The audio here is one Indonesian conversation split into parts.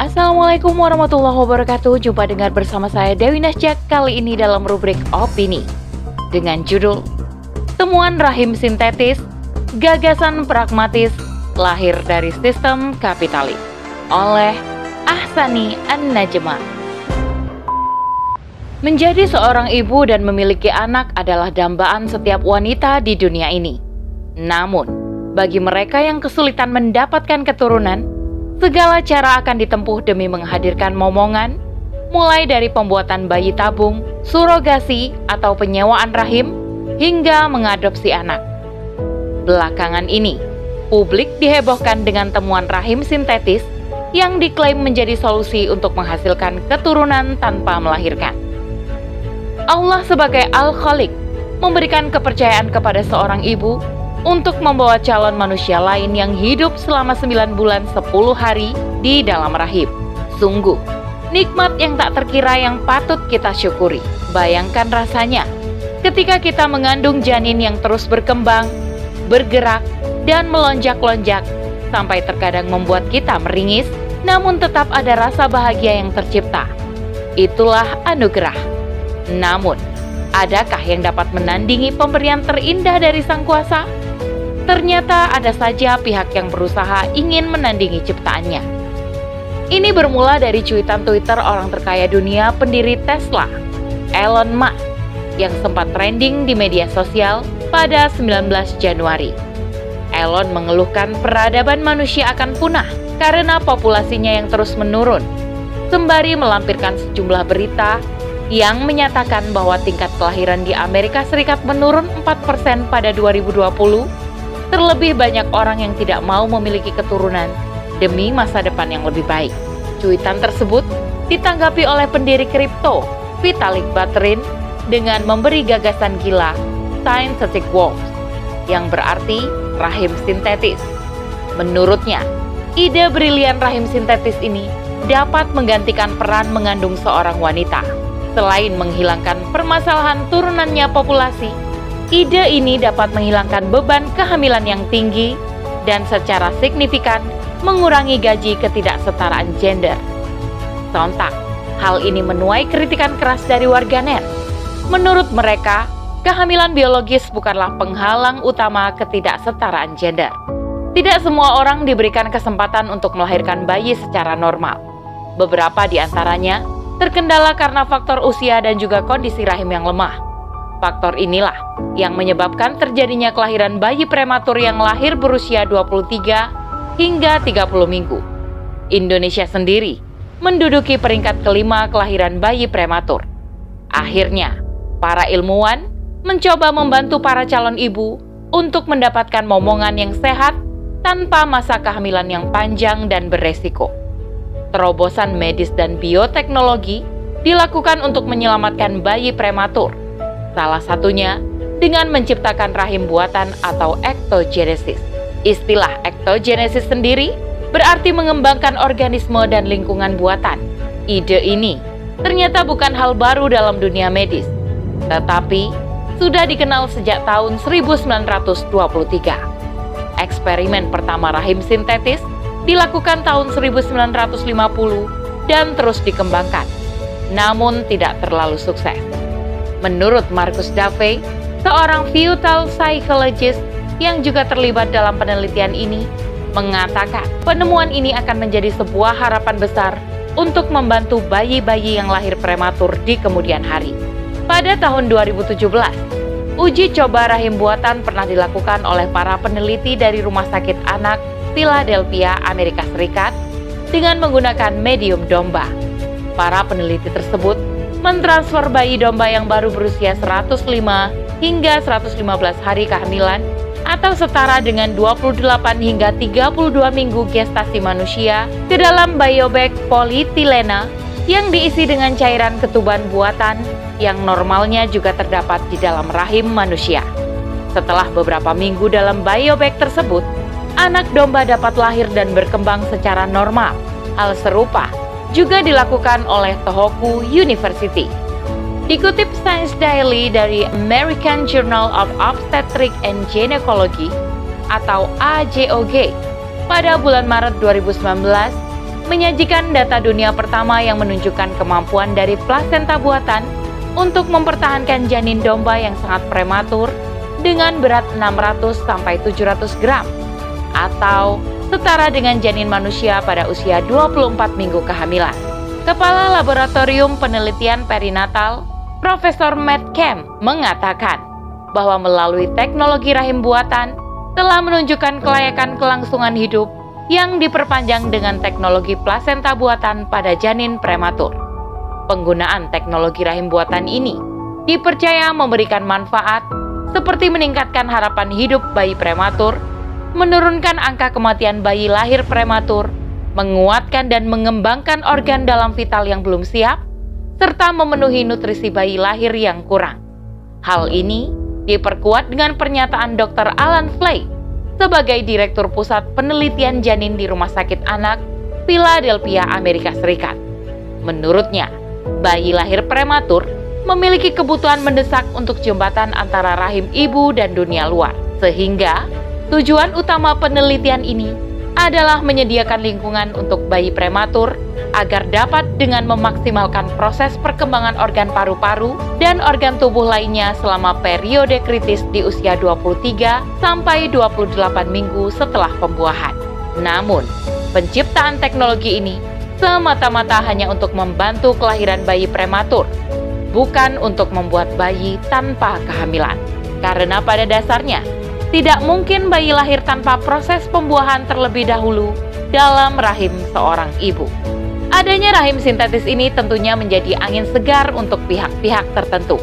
Assalamualaikum warahmatullahi wabarakatuh. Jumpa dengar bersama saya Dewi Nasjak Kali ini dalam rubrik Opini. Dengan judul Temuan rahim sintetis Gagasan pragmatis Lahir dari sistem kapitalis. Oleh Ahsani An-Najma. Menjadi seorang ibu dan memiliki anak adalah dambaan setiap wanita di dunia ini. Namun, bagi mereka yang kesulitan mendapatkan keturunan, segala cara akan ditempuh demi menghadirkan momongan, mulai dari pembuatan bayi tabung, surogasi, atau penyewaan rahim, hingga mengadopsi anak. Belakangan ini, publik dihebohkan dengan temuan rahim sintetis yang diklaim menjadi solusi untuk menghasilkan keturunan tanpa melahirkan. Allah sebagai Al-Khalik memberikan kepercayaan kepada seorang ibu untuk membawa calon manusia lain yang hidup selama 9 bulan 10 hari di dalam rahim. Sungguh, nikmat yang tak terkira yang patut kita syukuri. Bayangkan rasanya ketika kita mengandung janin yang terus berkembang, bergerak, dan melonjak-lonjak sampai terkadang membuat kita meringis, namun tetap ada rasa bahagia yang tercipta. Itulah anugerah namun, adakah yang dapat menandingi pemberian terindah dari Sang Kuasa? Ternyata ada saja pihak yang berusaha ingin menandingi ciptaannya. Ini bermula dari cuitan Twitter orang terkaya dunia pendiri Tesla, Elon Musk, yang sempat trending di media sosial pada 19 Januari. Elon mengeluhkan peradaban manusia akan punah karena populasinya yang terus menurun, sembari melampirkan sejumlah berita yang menyatakan bahwa tingkat kelahiran di Amerika Serikat menurun 4% pada 2020, terlebih banyak orang yang tidak mau memiliki keturunan demi masa depan yang lebih baik. Cuitan tersebut ditanggapi oleh pendiri kripto, Vitalik Buterin, dengan memberi gagasan gila Synthetic Wolves, yang berarti rahim sintetis. Menurutnya, ide brilian rahim sintetis ini dapat menggantikan peran mengandung seorang wanita. Selain menghilangkan permasalahan turunannya populasi, ide ini dapat menghilangkan beban kehamilan yang tinggi dan secara signifikan mengurangi gaji ketidaksetaraan gender. Sontak, hal ini menuai kritikan keras dari warganet. Menurut mereka, kehamilan biologis bukanlah penghalang utama ketidaksetaraan gender. Tidak semua orang diberikan kesempatan untuk melahirkan bayi secara normal. Beberapa di antaranya terkendala karena faktor usia dan juga kondisi rahim yang lemah. Faktor inilah yang menyebabkan terjadinya kelahiran bayi prematur yang lahir berusia 23 hingga 30 minggu. Indonesia sendiri menduduki peringkat kelima kelahiran bayi prematur. Akhirnya, para ilmuwan mencoba membantu para calon ibu untuk mendapatkan momongan yang sehat tanpa masa kehamilan yang panjang dan beresiko terobosan medis dan bioteknologi dilakukan untuk menyelamatkan bayi prematur. Salah satunya dengan menciptakan rahim buatan atau ektogenesis. Istilah ektogenesis sendiri berarti mengembangkan organisme dan lingkungan buatan. Ide ini ternyata bukan hal baru dalam dunia medis, tetapi sudah dikenal sejak tahun 1923. Eksperimen pertama rahim sintetis dilakukan tahun 1950 dan terus dikembangkan, namun tidak terlalu sukses. Menurut Marcus Dave, seorang fetal psychologist yang juga terlibat dalam penelitian ini, mengatakan penemuan ini akan menjadi sebuah harapan besar untuk membantu bayi-bayi yang lahir prematur di kemudian hari. Pada tahun 2017, uji coba rahim buatan pernah dilakukan oleh para peneliti dari Rumah Sakit Anak Philadelphia, Amerika Serikat dengan menggunakan medium domba. Para peneliti tersebut mentransfer bayi domba yang baru berusia 105 hingga 115 hari kehamilan atau setara dengan 28 hingga 32 minggu gestasi manusia ke dalam biobag polietilena yang diisi dengan cairan ketuban buatan yang normalnya juga terdapat di dalam rahim manusia. Setelah beberapa minggu dalam biobag tersebut, anak domba dapat lahir dan berkembang secara normal. Hal serupa juga dilakukan oleh Tohoku University. Dikutip Science Daily dari American Journal of Obstetric and Gynecology atau AJOG pada bulan Maret 2019 menyajikan data dunia pertama yang menunjukkan kemampuan dari plasenta buatan untuk mempertahankan janin domba yang sangat prematur dengan berat 600 sampai 700 gram atau setara dengan janin manusia pada usia 24 minggu kehamilan. Kepala Laboratorium Penelitian Perinatal, Profesor Matt Kemp mengatakan bahwa melalui teknologi rahim buatan telah menunjukkan kelayakan kelangsungan hidup yang diperpanjang dengan teknologi plasenta buatan pada janin prematur. Penggunaan teknologi rahim buatan ini dipercaya memberikan manfaat seperti meningkatkan harapan hidup bayi prematur, menurunkan angka kematian bayi lahir prematur, menguatkan dan mengembangkan organ dalam vital yang belum siap, serta memenuhi nutrisi bayi lahir yang kurang. Hal ini diperkuat dengan pernyataan Dr. Alan Flake sebagai Direktur Pusat Penelitian Janin di Rumah Sakit Anak, Philadelphia, Amerika Serikat. Menurutnya, bayi lahir prematur memiliki kebutuhan mendesak untuk jembatan antara rahim ibu dan dunia luar, sehingga tujuan utama penelitian ini adalah menyediakan lingkungan untuk bayi prematur agar dapat dengan memaksimalkan proses perkembangan organ paru-paru dan organ tubuh lainnya selama periode kritis di usia 23 sampai 28 minggu setelah pembuahan. Namun, penciptaan teknologi ini semata-mata hanya untuk membantu kelahiran bayi prematur, bukan untuk membuat bayi tanpa kehamilan. Karena pada dasarnya, tidak mungkin bayi lahir tanpa proses pembuahan terlebih dahulu dalam rahim seorang ibu. Adanya rahim sintetis ini tentunya menjadi angin segar untuk pihak-pihak tertentu.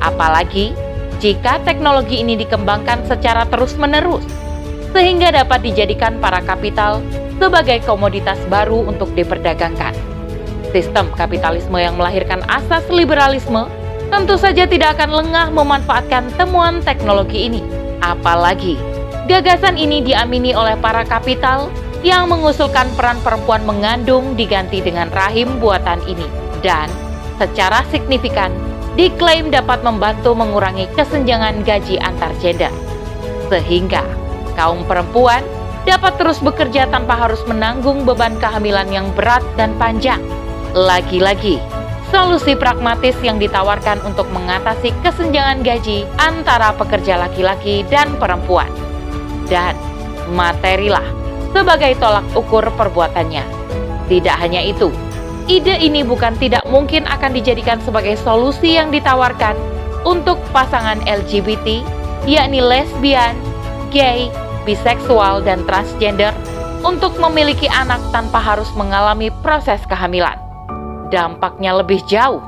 Apalagi jika teknologi ini dikembangkan secara terus-menerus, sehingga dapat dijadikan para kapital sebagai komoditas baru untuk diperdagangkan. Sistem kapitalisme yang melahirkan asas liberalisme tentu saja tidak akan lengah memanfaatkan temuan teknologi ini Apalagi, gagasan ini diamini oleh para kapital yang mengusulkan peran perempuan mengandung diganti dengan rahim buatan ini dan secara signifikan diklaim dapat membantu mengurangi kesenjangan gaji antar gender. Sehingga kaum perempuan dapat terus bekerja tanpa harus menanggung beban kehamilan yang berat dan panjang. Lagi-lagi, solusi pragmatis yang ditawarkan untuk mengatasi kesenjangan gaji antara pekerja laki-laki dan perempuan. Dan materilah sebagai tolak ukur perbuatannya. Tidak hanya itu, ide ini bukan tidak mungkin akan dijadikan sebagai solusi yang ditawarkan untuk pasangan LGBT, yakni lesbian, gay, biseksual, dan transgender untuk memiliki anak tanpa harus mengalami proses kehamilan dampaknya lebih jauh.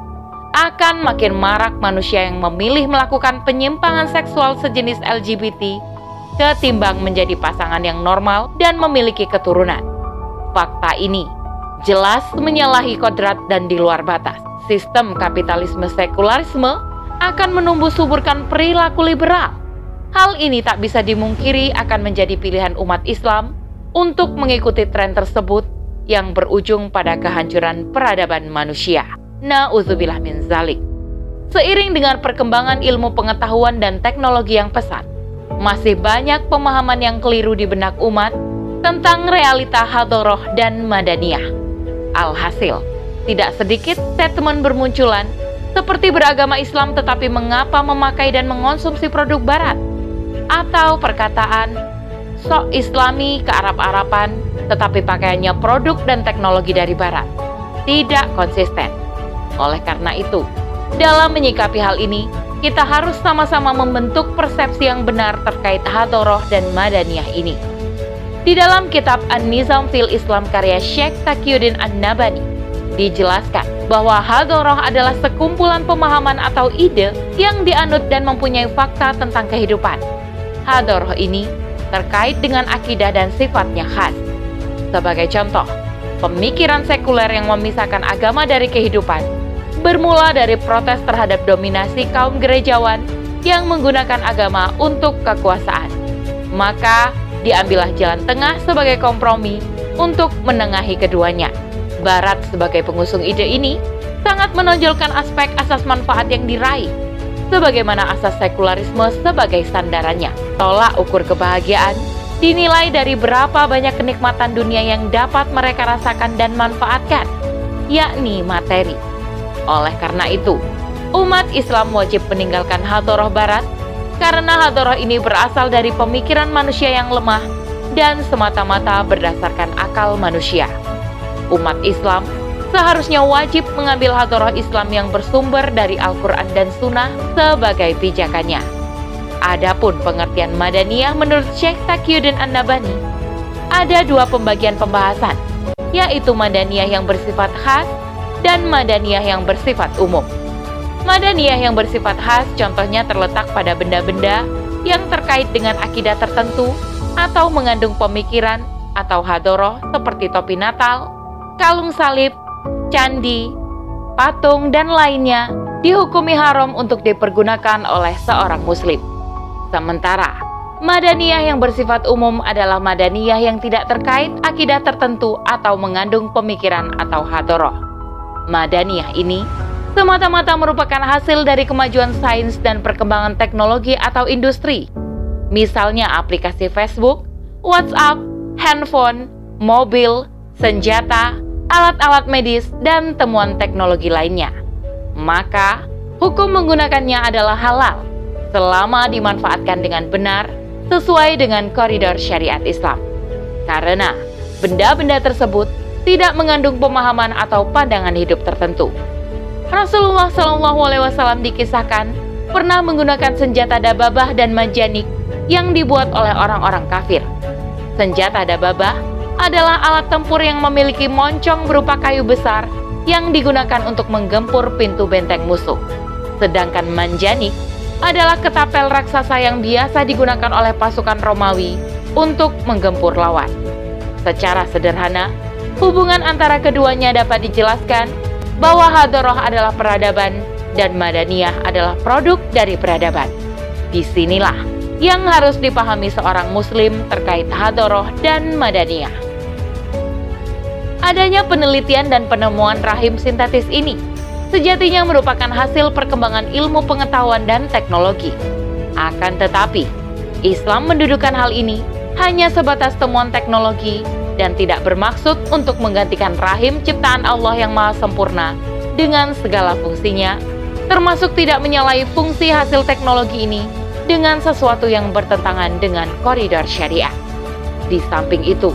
Akan makin marak manusia yang memilih melakukan penyimpangan seksual sejenis LGBT ketimbang menjadi pasangan yang normal dan memiliki keturunan. Fakta ini jelas menyalahi kodrat dan di luar batas. Sistem kapitalisme sekularisme akan menumbuh suburkan perilaku liberal. Hal ini tak bisa dimungkiri akan menjadi pilihan umat Islam untuk mengikuti tren tersebut yang berujung pada kehancuran peradaban manusia. Na'udzubillah min zalik. Seiring dengan perkembangan ilmu pengetahuan dan teknologi yang pesat, masih banyak pemahaman yang keliru di benak umat tentang realita hadoroh dan madaniyah. Alhasil, tidak sedikit statement bermunculan seperti beragama Islam tetapi mengapa memakai dan mengonsumsi produk barat atau perkataan sok islami ke Arab-Araban tetapi pakaiannya produk dan teknologi dari barat. Tidak konsisten. Oleh karena itu, dalam menyikapi hal ini, kita harus sama-sama membentuk persepsi yang benar terkait hadoroh dan madaniyah ini. Di dalam kitab An-Nizam fil Islam karya Syekh Taqiyuddin An-Nabani, dijelaskan bahwa hadoroh adalah sekumpulan pemahaman atau ide yang dianut dan mempunyai fakta tentang kehidupan. Hadoroh ini terkait dengan akidah dan sifatnya khas. Sebagai contoh, pemikiran sekuler yang memisahkan agama dari kehidupan bermula dari protes terhadap dominasi kaum gerejawan yang menggunakan agama untuk kekuasaan. Maka, diambillah jalan tengah sebagai kompromi untuk menengahi keduanya. Barat sebagai pengusung ide ini sangat menonjolkan aspek asas manfaat yang diraih, sebagaimana asas sekularisme sebagai sandarannya. Tolak ukur kebahagiaan dinilai dari berapa banyak kenikmatan dunia yang dapat mereka rasakan dan manfaatkan, yakni materi. Oleh karena itu, umat Islam wajib meninggalkan hadoroh barat karena hadoroh ini berasal dari pemikiran manusia yang lemah dan semata-mata berdasarkan akal manusia. Umat Islam seharusnya wajib mengambil hadoroh Islam yang bersumber dari Al-Quran dan Sunnah sebagai pijakannya. Adapun pengertian Madaniyah menurut Syekh Taqiyuddin An-Nabani, ada dua pembagian pembahasan, yaitu Madaniyah yang bersifat khas dan Madaniyah yang bersifat umum. Madaniyah yang bersifat khas contohnya terletak pada benda-benda yang terkait dengan akidah tertentu atau mengandung pemikiran atau hadoroh seperti topi natal, kalung salib, candi, patung, dan lainnya dihukumi haram untuk dipergunakan oleh seorang muslim. Sementara, Madaniyah yang bersifat umum adalah Madaniyah yang tidak terkait akidah tertentu atau mengandung pemikiran atau hadoroh. Madaniyah ini semata-mata merupakan hasil dari kemajuan sains dan perkembangan teknologi atau industri. Misalnya aplikasi Facebook, WhatsApp, handphone, mobil, senjata, alat-alat medis, dan temuan teknologi lainnya. Maka, hukum menggunakannya adalah halal selama dimanfaatkan dengan benar sesuai dengan koridor syariat Islam. Karena benda-benda tersebut tidak mengandung pemahaman atau pandangan hidup tertentu. Rasulullah Shallallahu Alaihi Wasallam dikisahkan pernah menggunakan senjata dababah dan majanik yang dibuat oleh orang-orang kafir. Senjata dababah adalah alat tempur yang memiliki moncong berupa kayu besar yang digunakan untuk menggempur pintu benteng musuh. Sedangkan manjanik adalah ketapel raksasa yang biasa digunakan oleh pasukan Romawi untuk menggempur lawan. Secara sederhana, hubungan antara keduanya dapat dijelaskan bahwa Hadoroh adalah peradaban dan Madaniyah adalah produk dari peradaban. Di sinilah yang harus dipahami seorang muslim terkait Hadoroh dan Madaniyah. Adanya penelitian dan penemuan rahim sintetis ini sejatinya merupakan hasil perkembangan ilmu pengetahuan dan teknologi. Akan tetapi, Islam mendudukan hal ini hanya sebatas temuan teknologi dan tidak bermaksud untuk menggantikan rahim ciptaan Allah yang maha sempurna dengan segala fungsinya, termasuk tidak menyalahi fungsi hasil teknologi ini dengan sesuatu yang bertentangan dengan koridor syariah. Di samping itu,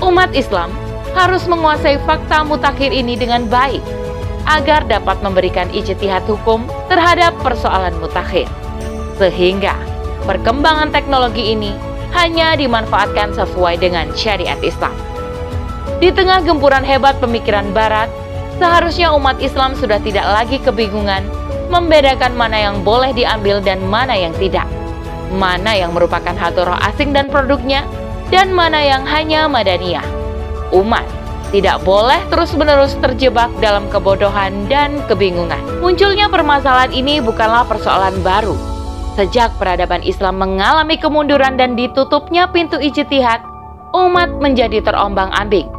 umat Islam harus menguasai fakta mutakhir ini dengan baik agar dapat memberikan ijtihad hukum terhadap persoalan mutakhir. Sehingga perkembangan teknologi ini hanya dimanfaatkan sesuai dengan syariat Islam. Di tengah gempuran hebat pemikiran barat, seharusnya umat Islam sudah tidak lagi kebingungan membedakan mana yang boleh diambil dan mana yang tidak. Mana yang merupakan hadoroh asing dan produknya, dan mana yang hanya madaniyah. Umat tidak boleh terus-menerus terjebak dalam kebodohan dan kebingungan. Munculnya permasalahan ini bukanlah persoalan baru. Sejak peradaban Islam mengalami kemunduran dan ditutupnya pintu ijtihad, umat menjadi terombang-ambing.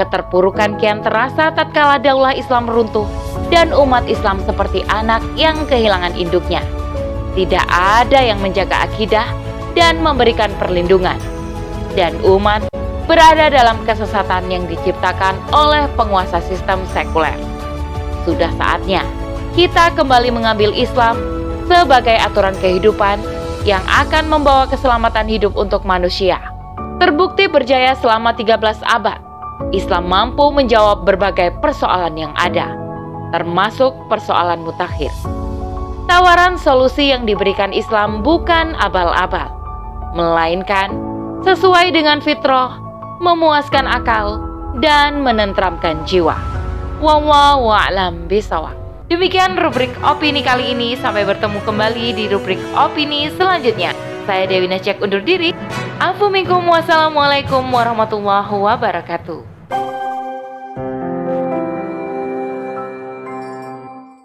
Keterpurukan kian terasa tatkala daulah Islam runtuh dan umat Islam seperti anak yang kehilangan induknya. Tidak ada yang menjaga akidah dan memberikan perlindungan. Dan umat berada dalam kesesatan yang diciptakan oleh penguasa sistem sekuler. Sudah saatnya kita kembali mengambil Islam sebagai aturan kehidupan yang akan membawa keselamatan hidup untuk manusia. Terbukti berjaya selama 13 abad, Islam mampu menjawab berbagai persoalan yang ada, termasuk persoalan mutakhir. Tawaran solusi yang diberikan Islam bukan abal-abal, melainkan sesuai dengan fitrah memuaskan akal, dan menentramkan jiwa. Wallahu a'lam. Demikian rubrik opini kali ini. Sampai bertemu kembali di rubrik opini selanjutnya. Saya Dewi Najak undur diri. Assalamualaikum warahmatullahi wabarakatuh.